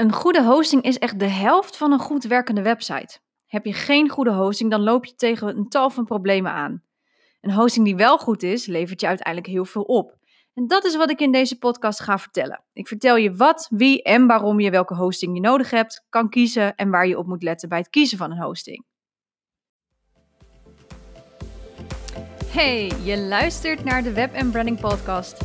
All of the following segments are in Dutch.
Een goede hosting is echt de helft van een goed werkende website. Heb je geen goede hosting, dan loop je tegen een tal van problemen aan. Een hosting die wel goed is, levert je uiteindelijk heel veel op. En dat is wat ik in deze podcast ga vertellen. Ik vertel je wat, wie en waarom je welke hosting je nodig hebt, kan kiezen en waar je op moet letten bij het kiezen van een hosting. Hey, je luistert naar de Web Branding Podcast.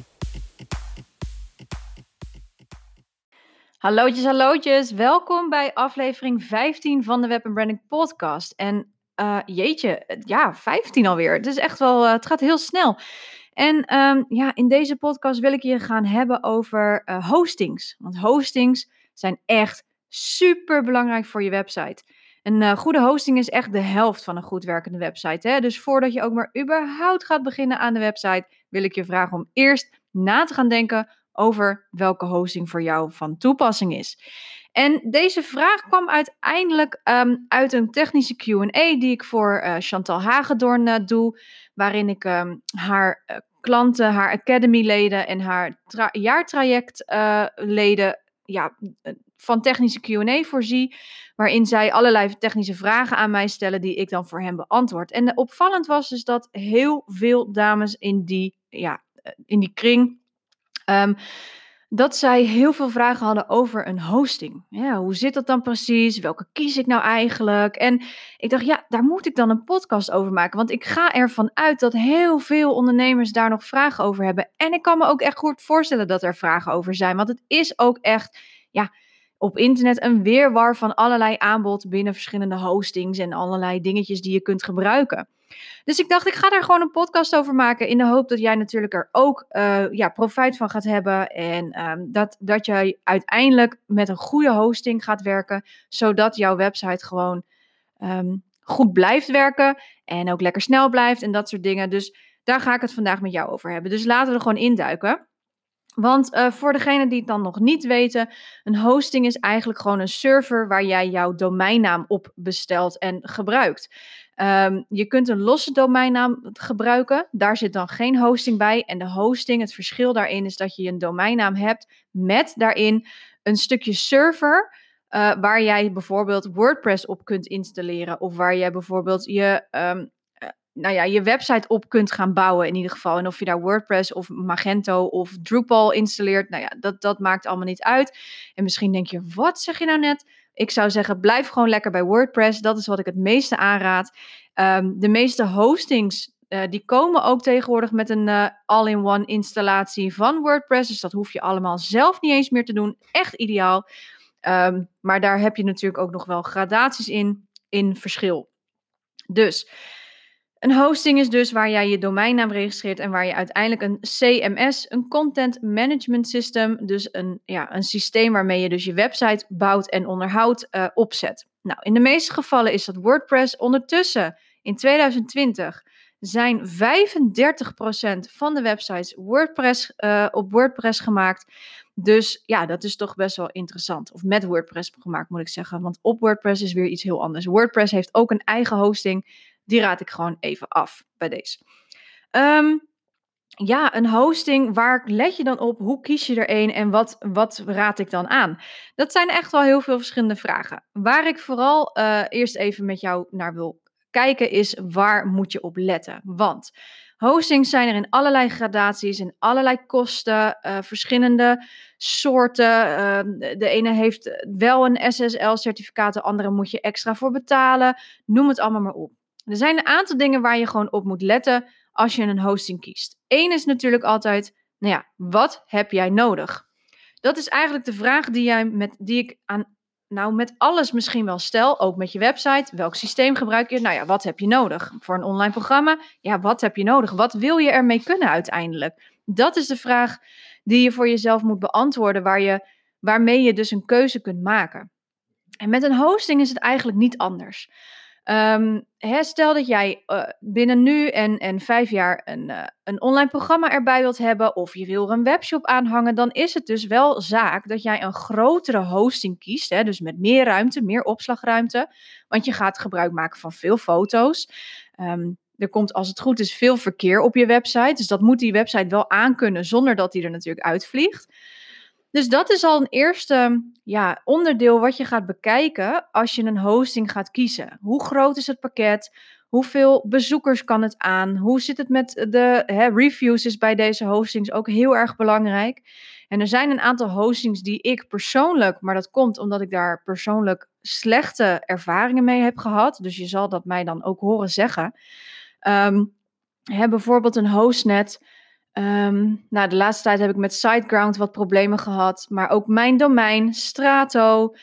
Hallootjes, hallootjes. Welkom bij aflevering 15 van de Web Branding Podcast. En uh, jeetje, ja, 15 alweer. Het is echt wel, uh, het gaat heel snel. En um, ja, in deze podcast wil ik je gaan hebben over uh, hostings. Want hostings zijn echt super belangrijk voor je website. Een goede hosting is echt de helft van een goed werkende website. Hè? Dus voordat je ook maar überhaupt gaat beginnen aan de website, wil ik je vragen om eerst na te gaan denken over welke hosting voor jou van toepassing is. En deze vraag kwam uiteindelijk um, uit een technische QA die ik voor uh, Chantal Hagedorn uh, doe, waarin ik um, haar uh, klanten, haar academy-leden en haar tra jaartraject-leden ja, van technische QA voorzie, waarin zij allerlei technische vragen aan mij stellen die ik dan voor hen beantwoord. En opvallend was dus dat heel veel dames in die, ja, in die kring Um, dat zij heel veel vragen hadden over een hosting. Ja, hoe zit dat dan precies? Welke kies ik nou eigenlijk? En ik dacht, ja, daar moet ik dan een podcast over maken. Want ik ga ervan uit dat heel veel ondernemers daar nog vragen over hebben. En ik kan me ook echt goed voorstellen dat er vragen over zijn. Want het is ook echt, ja, op internet een weerwar van allerlei aanbod binnen verschillende hostings en allerlei dingetjes die je kunt gebruiken. Dus ik dacht, ik ga daar gewoon een podcast over maken. In de hoop dat jij natuurlijk er ook uh, ja, profijt van gaat hebben. En um, dat, dat jij uiteindelijk met een goede hosting gaat werken. Zodat jouw website gewoon um, goed blijft werken. En ook lekker snel blijft en dat soort dingen. Dus daar ga ik het vandaag met jou over hebben. Dus laten we er gewoon induiken. Want uh, voor degenen die het dan nog niet weten, een hosting is eigenlijk gewoon een server waar jij jouw domeinnaam op bestelt en gebruikt. Um, je kunt een losse domeinnaam gebruiken, daar zit dan geen hosting bij. En de hosting, het verschil daarin is dat je een domeinnaam hebt met daarin een stukje server. Uh, waar jij bijvoorbeeld WordPress op kunt installeren. Of waar jij bijvoorbeeld je um, nou ja, je website op kunt gaan bouwen in ieder geval. En of je daar WordPress of Magento of Drupal installeert, nou ja, dat, dat maakt allemaal niet uit. En misschien denk je, wat zeg je nou net? Ik zou zeggen, blijf gewoon lekker bij WordPress. Dat is wat ik het meeste aanraad. Um, de meeste hostings, uh, die komen ook tegenwoordig met een uh, all-in-one installatie van WordPress. Dus dat hoef je allemaal zelf niet eens meer te doen. Echt ideaal. Um, maar daar heb je natuurlijk ook nog wel gradaties in, in verschil. Dus... Een hosting is dus waar jij je domeinnaam registreert en waar je uiteindelijk een CMS, een Content Management System, dus een, ja, een systeem waarmee je dus je website bouwt en onderhoudt, uh, opzet. Nou, in de meeste gevallen is dat WordPress. Ondertussen, in 2020, zijn 35% van de websites WordPress, uh, op WordPress gemaakt. Dus ja, dat is toch best wel interessant. Of met WordPress gemaakt, moet ik zeggen. Want op WordPress is weer iets heel anders. WordPress heeft ook een eigen hosting die raad ik gewoon even af bij deze. Um, ja, een hosting, waar let je dan op? Hoe kies je er een en wat, wat raad ik dan aan? Dat zijn echt wel heel veel verschillende vragen. Waar ik vooral uh, eerst even met jou naar wil kijken is waar moet je op letten? Want hostings zijn er in allerlei gradaties, in allerlei kosten, uh, verschillende soorten. Uh, de ene heeft wel een SSL-certificaat, de andere moet je extra voor betalen. Noem het allemaal maar op. Er zijn een aantal dingen waar je gewoon op moet letten als je een hosting kiest. Eén is natuurlijk altijd, nou ja, wat heb jij nodig? Dat is eigenlijk de vraag die, jij met, die ik aan, nou, met alles misschien wel stel, ook met je website. Welk systeem gebruik je? Nou ja, wat heb je nodig? Voor een online programma, ja, wat heb je nodig? Wat wil je ermee kunnen uiteindelijk? Dat is de vraag die je voor jezelf moet beantwoorden, waar je, waarmee je dus een keuze kunt maken. En met een hosting is het eigenlijk niet anders. Um, stel dat jij uh, binnen nu en, en vijf jaar een, uh, een online programma erbij wilt hebben of je wil er een webshop aanhangen, dan is het dus wel zaak dat jij een grotere hosting kiest. Hè, dus met meer ruimte, meer opslagruimte. Want je gaat gebruik maken van veel foto's. Um, er komt als het goed is veel verkeer op je website. Dus dat moet die website wel aankunnen zonder dat die er natuurlijk uitvliegt. Dus dat is al een eerste ja, onderdeel wat je gaat bekijken als je een hosting gaat kiezen. Hoe groot is het pakket? Hoeveel bezoekers kan het aan? Hoe zit het met de hè, reviews? Is bij deze hostings ook heel erg belangrijk. En er zijn een aantal hostings die ik persoonlijk, maar dat komt omdat ik daar persoonlijk slechte ervaringen mee heb gehad. Dus je zal dat mij dan ook horen zeggen. Um, hè, bijvoorbeeld een hostnet Um, nou, de laatste tijd heb ik met SiteGround wat problemen gehad. Maar ook mijn domein, Strato.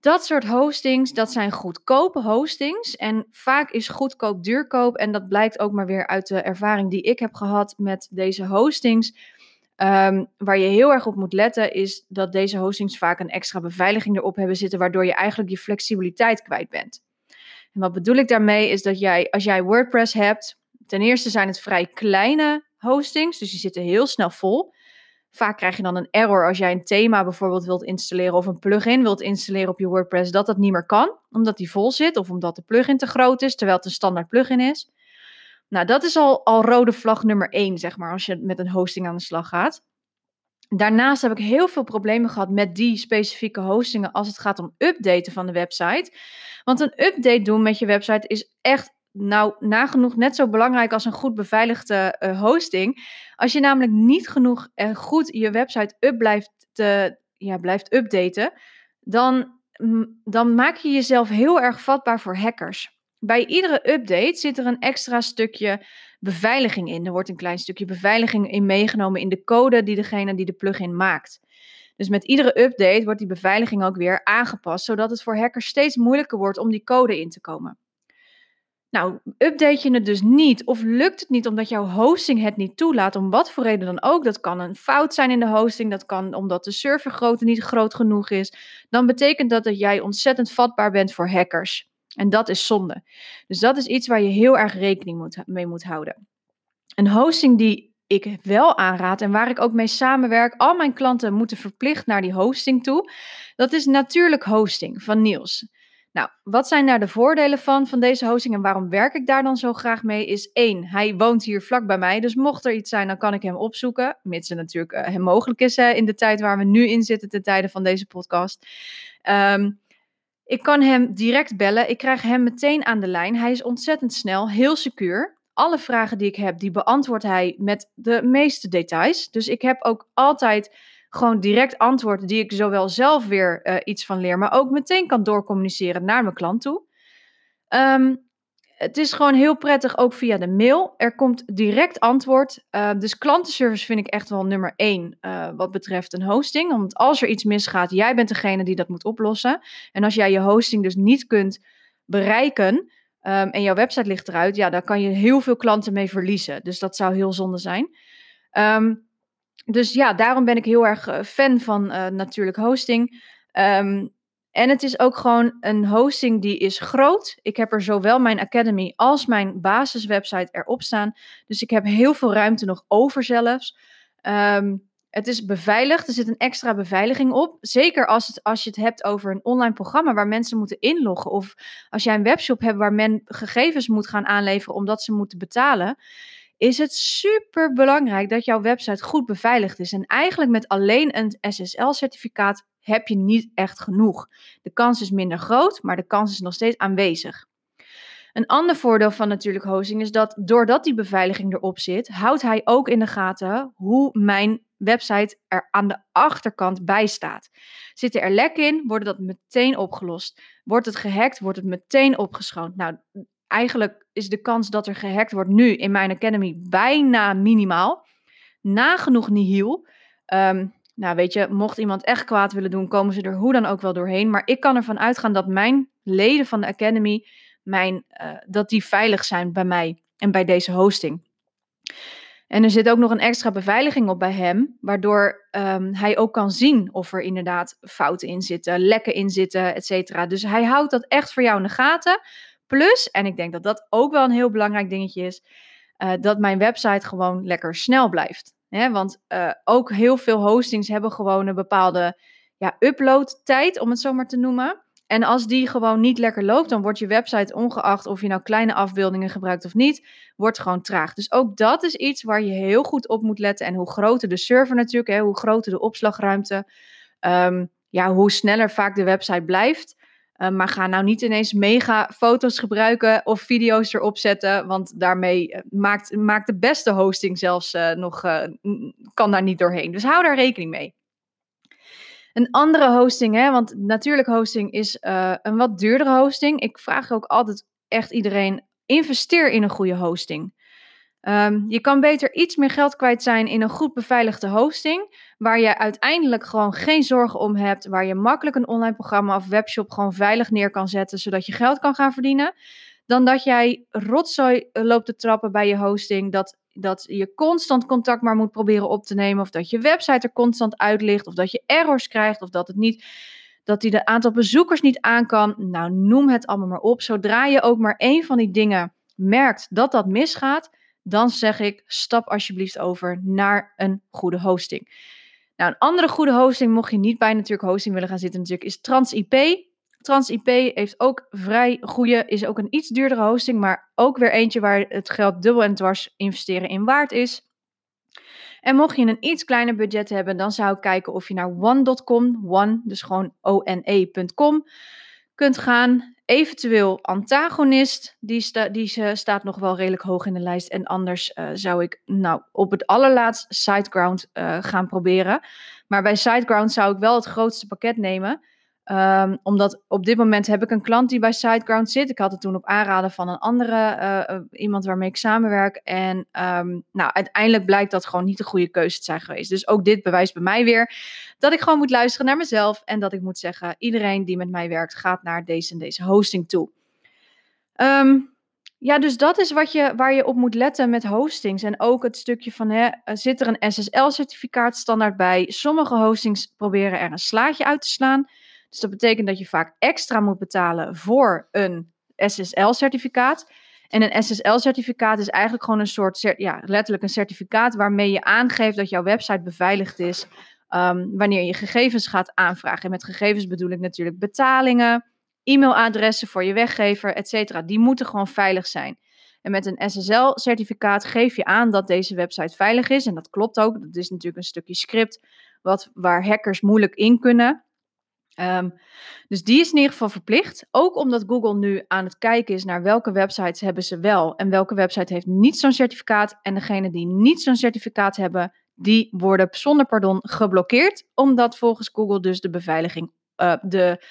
Dat soort hostings, dat zijn goedkope hostings. En vaak is goedkoop duurkoop. En dat blijkt ook maar weer uit de ervaring die ik heb gehad met deze hostings. Um, waar je heel erg op moet letten, is dat deze hostings vaak een extra beveiliging erop hebben zitten, waardoor je eigenlijk je flexibiliteit kwijt bent. En wat bedoel ik daarmee, is dat jij, als jij WordPress hebt, ten eerste zijn het vrij kleine hostings, dus die zitten heel snel vol. Vaak krijg je dan een error als jij een thema bijvoorbeeld wilt installeren of een plugin wilt installeren op je WordPress, dat dat niet meer kan, omdat die vol zit of omdat de plugin te groot is, terwijl het een standaard plugin is. Nou, dat is al, al rode vlag nummer één, zeg maar, als je met een hosting aan de slag gaat. Daarnaast heb ik heel veel problemen gehad met die specifieke hostingen als het gaat om updaten van de website. Want een update doen met je website is echt nou nagenoeg net zo belangrijk als een goed beveiligde uh, hosting. Als je namelijk niet genoeg en goed je website up blijft, ja, blijft updaten, dan, dan maak je jezelf heel erg vatbaar voor hackers. Bij iedere update zit er een extra stukje beveiliging in. Er wordt een klein stukje beveiliging in meegenomen in de code die degene die de plugin maakt. Dus met iedere update wordt die beveiliging ook weer aangepast, zodat het voor hackers steeds moeilijker wordt om die code in te komen. Nou, update je het dus niet of lukt het niet omdat jouw hosting het niet toelaat, om wat voor reden dan ook. Dat kan een fout zijn in de hosting, dat kan omdat de servergrootte niet groot genoeg is. Dan betekent dat dat jij ontzettend vatbaar bent voor hackers. En dat is zonde. Dus dat is iets waar je heel erg rekening moet, mee moet houden. Een hosting die ik wel aanraad en waar ik ook mee samenwerk, al mijn klanten moeten verplicht naar die hosting toe. Dat is natuurlijk hosting van Niels. Nou, wat zijn daar de voordelen van, van deze hosting en waarom werk ik daar dan zo graag mee? Is één, hij woont hier vlak bij mij, dus mocht er iets zijn, dan kan ik hem opzoeken. Mits het natuurlijk uh, hem mogelijk is in de tijd waar we nu in zitten, ten tijde van deze podcast. Um, ik kan hem direct bellen, ik krijg hem meteen aan de lijn. Hij is ontzettend snel, heel secuur. Alle vragen die ik heb, die beantwoordt hij met de meeste details. Dus ik heb ook altijd gewoon direct antwoorden die ik zowel zelf weer uh, iets van leer, maar ook meteen kan doorcommuniceren naar mijn klant toe. Um, het is gewoon heel prettig, ook via de mail. Er komt direct antwoord. Uh, dus klantenservice vind ik echt wel nummer één uh, wat betreft een hosting. Want als er iets misgaat, jij bent degene die dat moet oplossen. En als jij je hosting dus niet kunt bereiken um, en jouw website ligt eruit, ja, daar kan je heel veel klanten mee verliezen. Dus dat zou heel zonde zijn. Dus ja, daarom ben ik heel erg uh, fan van uh, natuurlijk hosting. Um, en het is ook gewoon een hosting die is groot. Ik heb er zowel mijn academy als mijn basiswebsite erop staan. Dus ik heb heel veel ruimte nog over zelfs. Um, het is beveiligd, er zit een extra beveiliging op. Zeker als, het, als je het hebt over een online programma waar mensen moeten inloggen. Of als jij een webshop hebt waar men gegevens moet gaan aanleveren omdat ze moeten betalen is het super belangrijk dat jouw website goed beveiligd is. En eigenlijk met alleen een SSL-certificaat heb je niet echt genoeg. De kans is minder groot, maar de kans is nog steeds aanwezig. Een ander voordeel van natuurlijk hosting is dat doordat die beveiliging erop zit, houdt hij ook in de gaten hoe mijn website er aan de achterkant bij staat. Zitten er lekken in, wordt dat meteen opgelost. Wordt het gehackt, wordt het meteen opgeschoond. Nou, eigenlijk is de kans dat er gehackt wordt nu in mijn academy bijna minimaal. Nagenoeg nihil. Um, nou, weet je, mocht iemand echt kwaad willen doen, komen ze er hoe dan ook wel doorheen. Maar ik kan ervan uitgaan dat mijn leden van de academy, mijn, uh, dat die veilig zijn bij mij en bij deze hosting. En er zit ook nog een extra beveiliging op bij hem, waardoor um, hij ook kan zien of er inderdaad fouten in zitten, lekken in zitten, et cetera. Dus hij houdt dat echt voor jou in de gaten. Plus, en ik denk dat dat ook wel een heel belangrijk dingetje is, uh, dat mijn website gewoon lekker snel blijft. Hè? Want uh, ook heel veel hostings hebben gewoon een bepaalde ja, uploadtijd, om het zo maar te noemen. En als die gewoon niet lekker loopt, dan wordt je website, ongeacht of je nou kleine afbeeldingen gebruikt of niet, wordt gewoon traag. Dus ook dat is iets waar je heel goed op moet letten. En hoe groter de server natuurlijk, hè, hoe groter de opslagruimte, um, ja, hoe sneller vaak de website blijft. Uh, maar ga nou niet ineens mega foto's gebruiken of video's erop zetten, want daarmee eh, maakt, maakt de beste hosting zelfs uh, nog, kan daar niet doorheen. Dus hou daar rekening mee. Een andere hosting, hè, want natuurlijk hosting is een wat duurdere hosting. Ik vraag ook altijd echt iedereen, investeer in een goede hosting. Um, je kan beter iets meer geld kwijt zijn in een goed beveiligde hosting, waar je uiteindelijk gewoon geen zorgen om hebt, waar je makkelijk een online programma of webshop gewoon veilig neer kan zetten, zodat je geld kan gaan verdienen, dan dat jij rotzooi loopt te trappen bij je hosting, dat, dat je constant contact maar moet proberen op te nemen, of dat je website er constant uit ligt, of dat je errors krijgt, of dat het niet dat hij de aantal bezoekers niet aan kan. Nou, noem het allemaal maar op. Zodra je ook maar één van die dingen merkt dat dat misgaat, dan zeg ik stap alsjeblieft over naar een goede hosting. Nou, een andere goede hosting, mocht je niet bij natuurlijk hosting willen gaan zitten, natuurlijk, is TransIP. TransIP heeft ook vrij goede, is ook een iets duurdere hosting, maar ook weer eentje waar het geld dubbel en dwars investeren in waard is. En mocht je een iets kleiner budget hebben, dan zou ik kijken of je naar one.com, one, dus gewoon one.com, kunt gaan. Eventueel antagonist, die, sta, die staat nog wel redelijk hoog in de lijst. En anders uh, zou ik nou op het allerlaatst SiteGround uh, gaan proberen. Maar bij SiteGround zou ik wel het grootste pakket nemen. Um, omdat op dit moment heb ik een klant die bij SiteGround zit. Ik had het toen op aanraden van een andere, uh, iemand waarmee ik samenwerk. En um, nou, uiteindelijk blijkt dat gewoon niet de goede keuze te zijn geweest. Dus ook dit bewijst bij mij weer dat ik gewoon moet luisteren naar mezelf. En dat ik moet zeggen, iedereen die met mij werkt, gaat naar deze en deze hosting toe. Um, ja, dus dat is wat je, waar je op moet letten met hostings. En ook het stukje van, hè, zit er een SSL-certificaat standaard bij? Sommige hostings proberen er een slaatje uit te slaan. Dus dat betekent dat je vaak extra moet betalen voor een SSL-certificaat. En een SSL-certificaat is eigenlijk gewoon een soort, ja, letterlijk een certificaat waarmee je aangeeft dat jouw website beveiligd is um, wanneer je gegevens gaat aanvragen. En met gegevens bedoel ik natuurlijk betalingen, e-mailadressen voor je weggever, et cetera. Die moeten gewoon veilig zijn. En met een SSL-certificaat geef je aan dat deze website veilig is. En dat klopt ook. Dat is natuurlijk een stukje script wat, waar hackers moeilijk in kunnen. Um, dus die is in ieder geval verplicht. Ook omdat Google nu aan het kijken is naar welke websites hebben ze wel en welke website heeft niet zo'n certificaat. En degene die niet zo'n certificaat hebben, die worden zonder pardon geblokkeerd. Omdat volgens Google dus de beveiliging, uh, de,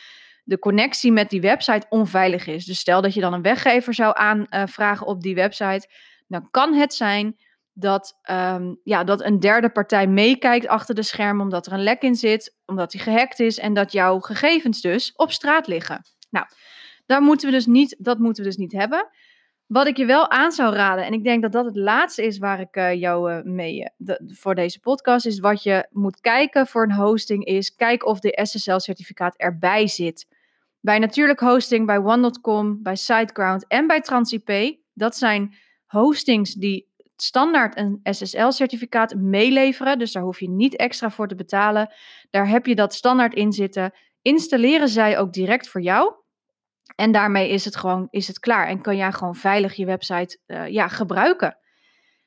de connectie met die website onveilig is. Dus stel dat je dan een weggever zou aanvragen op die website, dan kan het zijn dat, um, ja, dat een derde partij meekijkt achter de schermen omdat er een lek in zit, omdat die gehackt is en dat jouw gegevens dus op straat liggen. Nou, daar moeten we dus niet, dat moeten we dus niet hebben. Wat ik je wel aan zou raden, en ik denk dat dat het laatste is waar ik uh, jou uh, mee de, voor deze podcast is, wat je moet kijken voor een hosting is, kijk of de SSL-certificaat erbij zit. Bij natuurlijk hosting, bij One.com, bij SiteGround en bij TransIP, dat zijn hostings die standaard een SSL-certificaat meeleveren. Dus daar hoef je niet extra voor te betalen. Daar heb je dat standaard in zitten. Installeren zij ook direct voor jou. En daarmee is het gewoon is het klaar. En kan jij gewoon veilig je website uh, ja, gebruiken.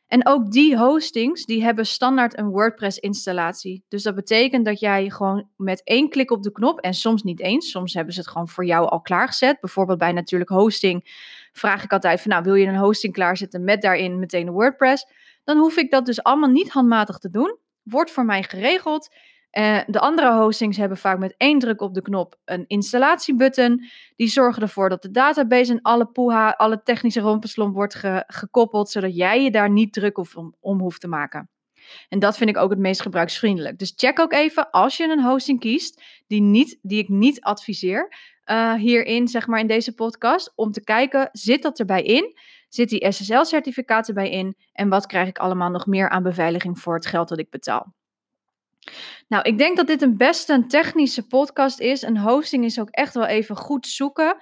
En ook die hostings, die hebben standaard een WordPress-installatie. Dus dat betekent dat jij gewoon met één klik op de knop, en soms niet eens, soms hebben ze het gewoon voor jou al klaargezet. Bijvoorbeeld bij natuurlijk hosting vraag ik altijd van, nou wil je een hosting klaarzetten met daarin meteen een WordPress? Dan hoef ik dat dus allemaal niet handmatig te doen. Wordt voor mij geregeld. Uh, de andere hostings hebben vaak met één druk op de knop een installatiebutton. Die zorgen ervoor dat de database en alle poeha, alle technische rompenslomp wordt ge gekoppeld, zodat jij je daar niet druk om, om hoeft te maken. En dat vind ik ook het meest gebruiksvriendelijk. Dus check ook even als je een hosting kiest die, niet, die ik niet adviseer uh, hierin, zeg maar in deze podcast, om te kijken, zit dat erbij in? Zit die SSL-certificaat erbij in? En wat krijg ik allemaal nog meer aan beveiliging voor het geld dat ik betaal? Nou, ik denk dat dit een best een technische podcast is. Een hosting is ook echt wel even goed zoeken.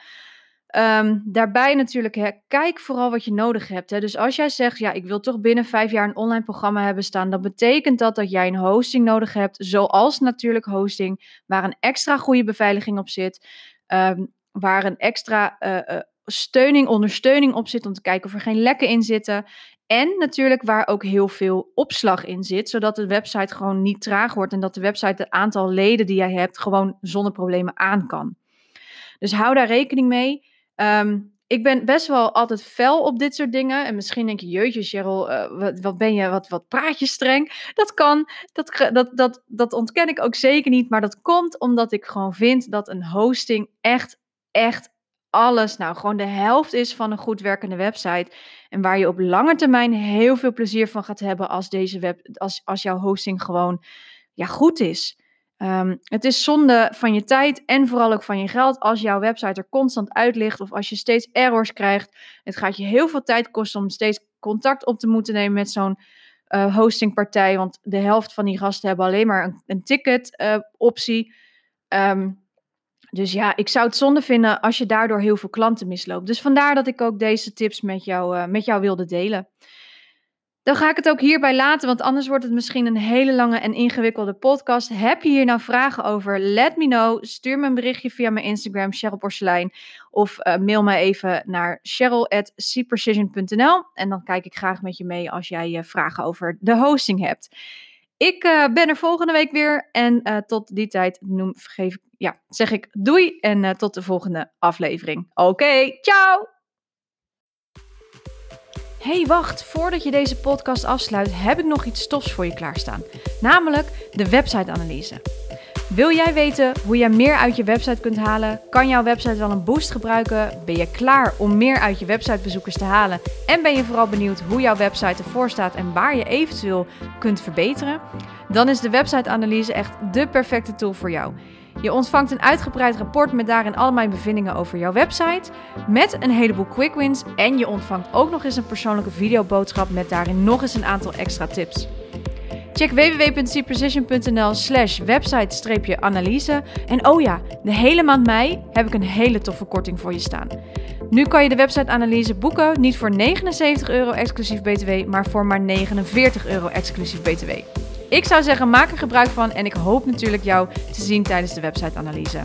Ehm, daarbij natuurlijk, hè, kijk vooral wat je nodig hebt. Hè. Dus als jij zegt, ja, ik wil toch binnen vijf jaar een online programma hebben staan, dan betekent dat dat jij een hosting nodig hebt, zoals natuurlijk hosting, waar een extra goede beveiliging op zit, ehm, waar een extra uh, steuning, ondersteuning op zit om te kijken of er geen lekken in zitten. En natuurlijk waar ook heel veel opslag in zit, zodat de website gewoon niet traag wordt en dat de website het aantal leden die jij hebt gewoon zonder problemen aan kan. Dus hou daar rekening mee. Ehm, ik ben best wel altijd fel op dit soort dingen. En misschien denk je, jeetje Cheryl, wat, wat, ben je, wat, wat praat je streng? Dat kan, dat, dat, dat, dat ontken ik ook zeker niet. Maar dat komt omdat ik gewoon vind dat een hosting echt, echt alles, nou gewoon de helft is van een goed werkende website. En waar je op lange termijn heel veel plezier van gaat hebben als, deze web, als, als jouw hosting gewoon ja, goed is. Um, het is zonde van je tijd en vooral ook van je geld als jouw website er constant uit ligt of als je steeds errors krijgt. Het gaat je heel veel tijd kosten om steeds contact op te moeten nemen met zo'n uh, hostingpartij, want de helft van die gasten hebben alleen maar een, ticket uh, optie. Um, dus ja, ik zou het zonde vinden als je daardoor heel veel klanten misloopt. Dus vandaar dat ik ook deze tips met jou, uh, met jou wilde delen. Dan ga ik het ook hierbij laten, want anders wordt het misschien een hele lange en ingewikkelde podcast. Heb je hier nou vragen over? Let me know. Stuur me een berichtje via mijn Instagram, Cheryl Porselein. Of uh, mail me even naar cheryl.cprecision.nl. En dan kijk ik graag met je mee als jij uh, vragen over de hosting hebt. Ik uh, ben er volgende week weer. En tot die tijd noem, vergeef, ja, zeg ik doei en tot de volgende aflevering. Oké, ciao! hey, wacht, voordat je deze podcast afsluit, heb ik nog iets tofs voor je klaarstaan. Namelijk de website-analyse. Wil jij weten hoe jij meer uit je website kunt halen? Kan jouw website wel een boost gebruiken? Ben je klaar om meer uit je websitebezoekers te halen? En ben je vooral benieuwd hoe jouw website ervoor staat en waar je eventueel kunt verbeteren? Dan is de website-analyse echt de perfecte tool voor jou. Je ontvangt een uitgebreid rapport met daarin al mijn bevindingen over jouw website, met een heleboel quick wins en je ontvangt ook nog eens een persoonlijke videoboodschap met daarin nog eens een aantal extra tips. Check www.cprecision.nl slash website-analyse. En oh ja, de hele maand mei heb ik een hele toffe korting voor je staan. Nu kan je de website-analyse boeken niet voor 79 euro exclusief btw, maar voor maar 49 euro exclusief btw. Ik zou zeggen, maak er gebruik van en ik hoop natuurlijk jou te zien tijdens de website-analyse.